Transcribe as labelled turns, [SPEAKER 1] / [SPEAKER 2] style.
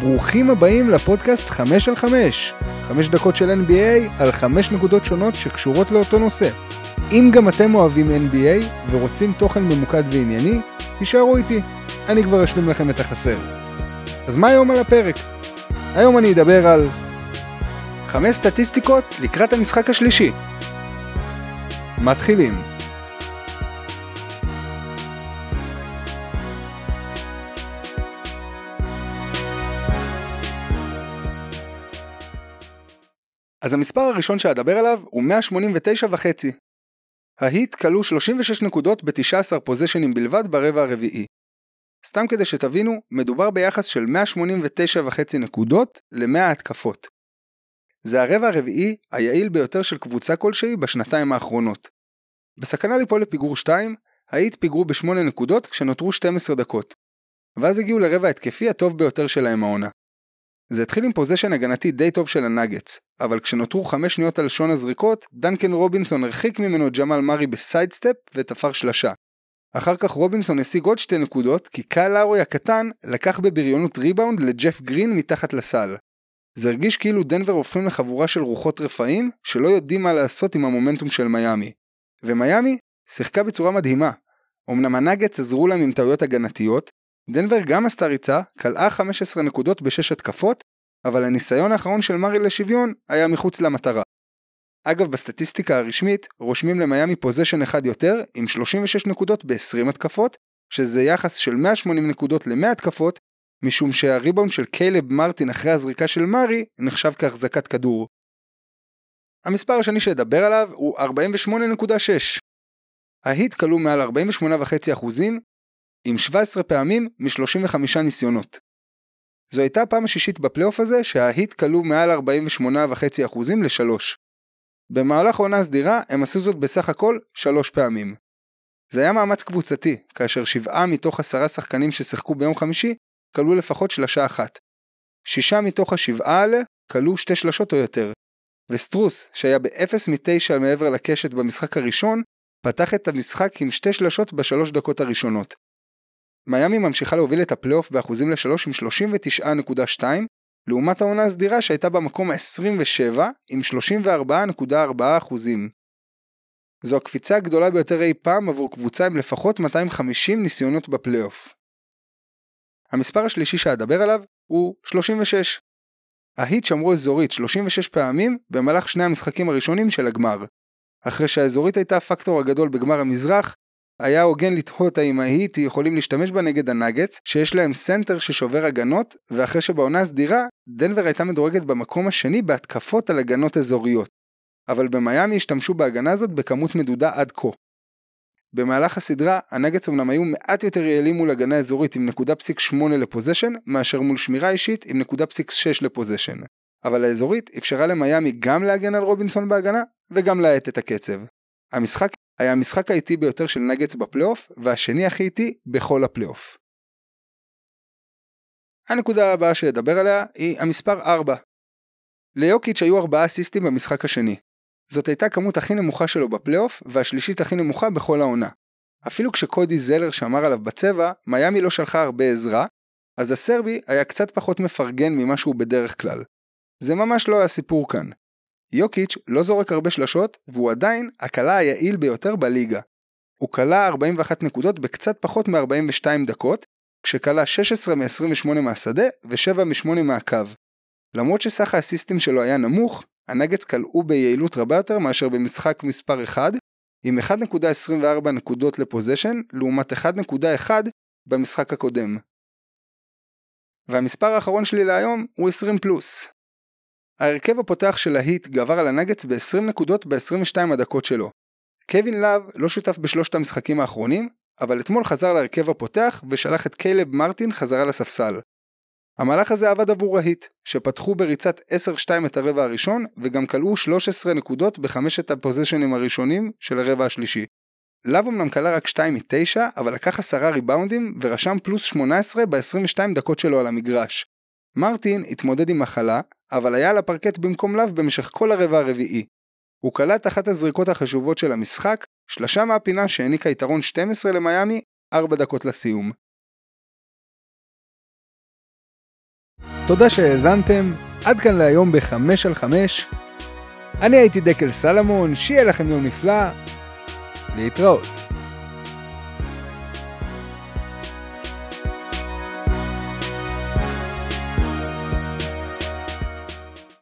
[SPEAKER 1] ברוכים הבאים לפודקאסט 5 על 5. 5 דקות של NBA על 5 נקודות שונות שקשורות לאותו נושא. אם גם אתם אוהבים NBA ורוצים תוכן ממוקד וענייני, תישארו איתי, אני כבר אשלים לכם את החסר. אז מה היום על הפרק? היום אני אדבר על 5 סטטיסטיקות לקראת המשחק השלישי. מתחילים. אז המספר הראשון שאדבר עליו הוא 189 וחצי. ההיט כלו 36 נקודות ב-19 פוזיישנים בלבד ברבע הרביעי. סתם כדי שתבינו, מדובר ביחס של 189 וחצי נקודות ל-100 התקפות. זה הרבע הרביעי היעיל ביותר של קבוצה כלשהי בשנתיים האחרונות. בסכנה ליפול לפיגור 2, ההיט פיגרו ב-8 נקודות כשנותרו 12 דקות. ואז הגיעו לרבע התקפי הטוב ביותר שלהם העונה. זה התחיל עם possession הגנתי די טוב של הנאגץ, אבל כשנותרו 5 שניות על שעון הזריקות, דנקן רובינסון הרחיק ממנו ג'מאל מארי ב-sidestep ותפר שלשה. אחר כך רובינסון השיג עוד שתי נקודות, כי קייל לאורי הקטן לקח בבריונות ריבאונד לג'ף גרין מתחת לסל. זה הרגיש כאילו דנבר הופכים לחבורה של רוחות רפאים, שלא יודעים מה לעשות עם המומנטום של מיאמי. ומיאמי שיחקה בצורה מדהימה. אמנם הנאגץ עזרו להם עם טעויות הגנתיות, דנבר גם עשתה ריצה, כלאה 15 נקודות בשש התקפות, אבל הניסיון האחרון של מארי לשוויון היה מחוץ למטרה. אגב, בסטטיסטיקה הרשמית, רושמים למיאמי פוזיישן אחד יותר, עם 36 נקודות ב-20 התקפות, שזה יחס של 180 נקודות ל-100 התקפות, משום שהריבאונד של קיילב מרטין אחרי הזריקה של מארי נחשב כהחזקת כדור. המספר השני שאדבר עליו הוא 48.6. ההיט כלו מעל 48.5% עם 17 פעמים מ-35 ניסיונות. זו הייתה הפעם השישית בפלייאוף הזה שההיט כלו מעל 48.5% ל-3. במהלך עונה סדירה הם עשו זאת בסך הכל 3 פעמים. זה היה מאמץ קבוצתי, כאשר שבעה מתוך עשרה שחקנים ששיחקו ביום חמישי כלו לפחות שלשה אחת. שישה מתוך השבעה האלה כלו שתי שלשות או יותר. וסטרוס, שהיה ב-0 מ-9 מעבר לקשת במשחק הראשון, פתח את המשחק עם שתי שלשות בשלוש דקות הראשונות. מיאמי ממשיכה להוביל את הפלייאוף באחוזים לשלוש עם 39.2, לעומת העונה הסדירה שהייתה במקום ה-27 עם 34.4 אחוזים. זו הקפיצה הגדולה ביותר אי פעם עבור קבוצה עם לפחות 250 ניסיונות בפלייאוף. המספר השלישי שאדבר עליו הוא 36. ההיט שמרו אזורית 36 פעמים במהלך שני המשחקים הראשונים של הגמר. אחרי שהאזורית הייתה הפקטור הגדול בגמר המזרח, היה הוגן לתהות האם ההיט יכולים להשתמש בה נגד הנאגץ, שיש להם סנטר ששובר הגנות, ואחרי שבעונה הסדירה, דנבר הייתה מדורגת במקום השני בהתקפות על הגנות אזוריות. אבל במיאמי השתמשו בהגנה הזאת בכמות מדודה עד כה. במהלך הסדרה, הנגץ אמנם היו מעט יותר יעילים מול הגנה אזורית עם נקודה פסיק 8 ל-possession, מאשר מול שמירה אישית עם נקודה פסיק 6 ל-possession. אבל האזורית אפשרה למיאמי גם להגן על רובינסון בהגנה, וגם להאט את הקצב. המשחק היה המשחק האיטי ביותר של נגץ בפלייאוף, והשני הכי איטי בכל הפלייאוף. הנקודה הבאה שאדבר עליה היא המספר 4. ליוקיץ' היו 4 אסיסטים במשחק השני. זאת הייתה כמות הכי נמוכה שלו בפלייאוף, והשלישית הכי נמוכה בכל העונה. אפילו כשקודי זלר שמר עליו בצבע, מיאמי לא שלחה הרבה עזרה, אז הסרבי היה קצת פחות מפרגן ממה שהוא בדרך כלל. זה ממש לא היה סיפור כאן. יוקיץ' לא זורק הרבה שלשות, והוא עדיין הקלה היעיל ביותר בליגה. הוא כלה 41 נקודות בקצת פחות מ-42 דקות, כשכלה 16 מ-28 מהשדה ו-7 מ-8 מהקו. למרות שסך האסיסטים שלו היה נמוך, הנגץ כלאו ביעילות רבה יותר מאשר במשחק מספר 1, עם 1.24 נקודות לפוזיישן, לעומת 1.1 במשחק הקודם. והמספר האחרון שלי להיום הוא 20 פלוס. ההרכב הפותח של ההיט גבר על הנגץ ב-20 נקודות ב-22 הדקות שלו. קווין לאב לא שותף בשלושת המשחקים האחרונים, אבל אתמול חזר להרכב הפותח ושלח את קיילב מרטין חזרה לספסל. המהלך הזה עבד עבור ההיט, שפתחו בריצת 10-2 את הרבע הראשון, וגם כלאו 13 נקודות בחמשת הפוזיישנים הראשונים של הרבע השלישי. לאב אמנם קלע רק 2 מ-9, אבל לקח 10 ריבאונדים ורשם פלוס 18 ב-22 דקות שלו על המגרש. מרטין התמודד עם מחלה, אבל היה על הפרקט במקום לאב במשך כל הרבע הרביעי. הוא קלע אחת הזריקות החשובות של המשחק, שלשה מהפינה שהעניקה יתרון 12 למיאמי, 4 דקות לסיום. תודה שהאזנתם, עד כאן להיום בחמש על חמש. אני הייתי דקל סלמון, שיהיה לכם יום נפלא, להתראות.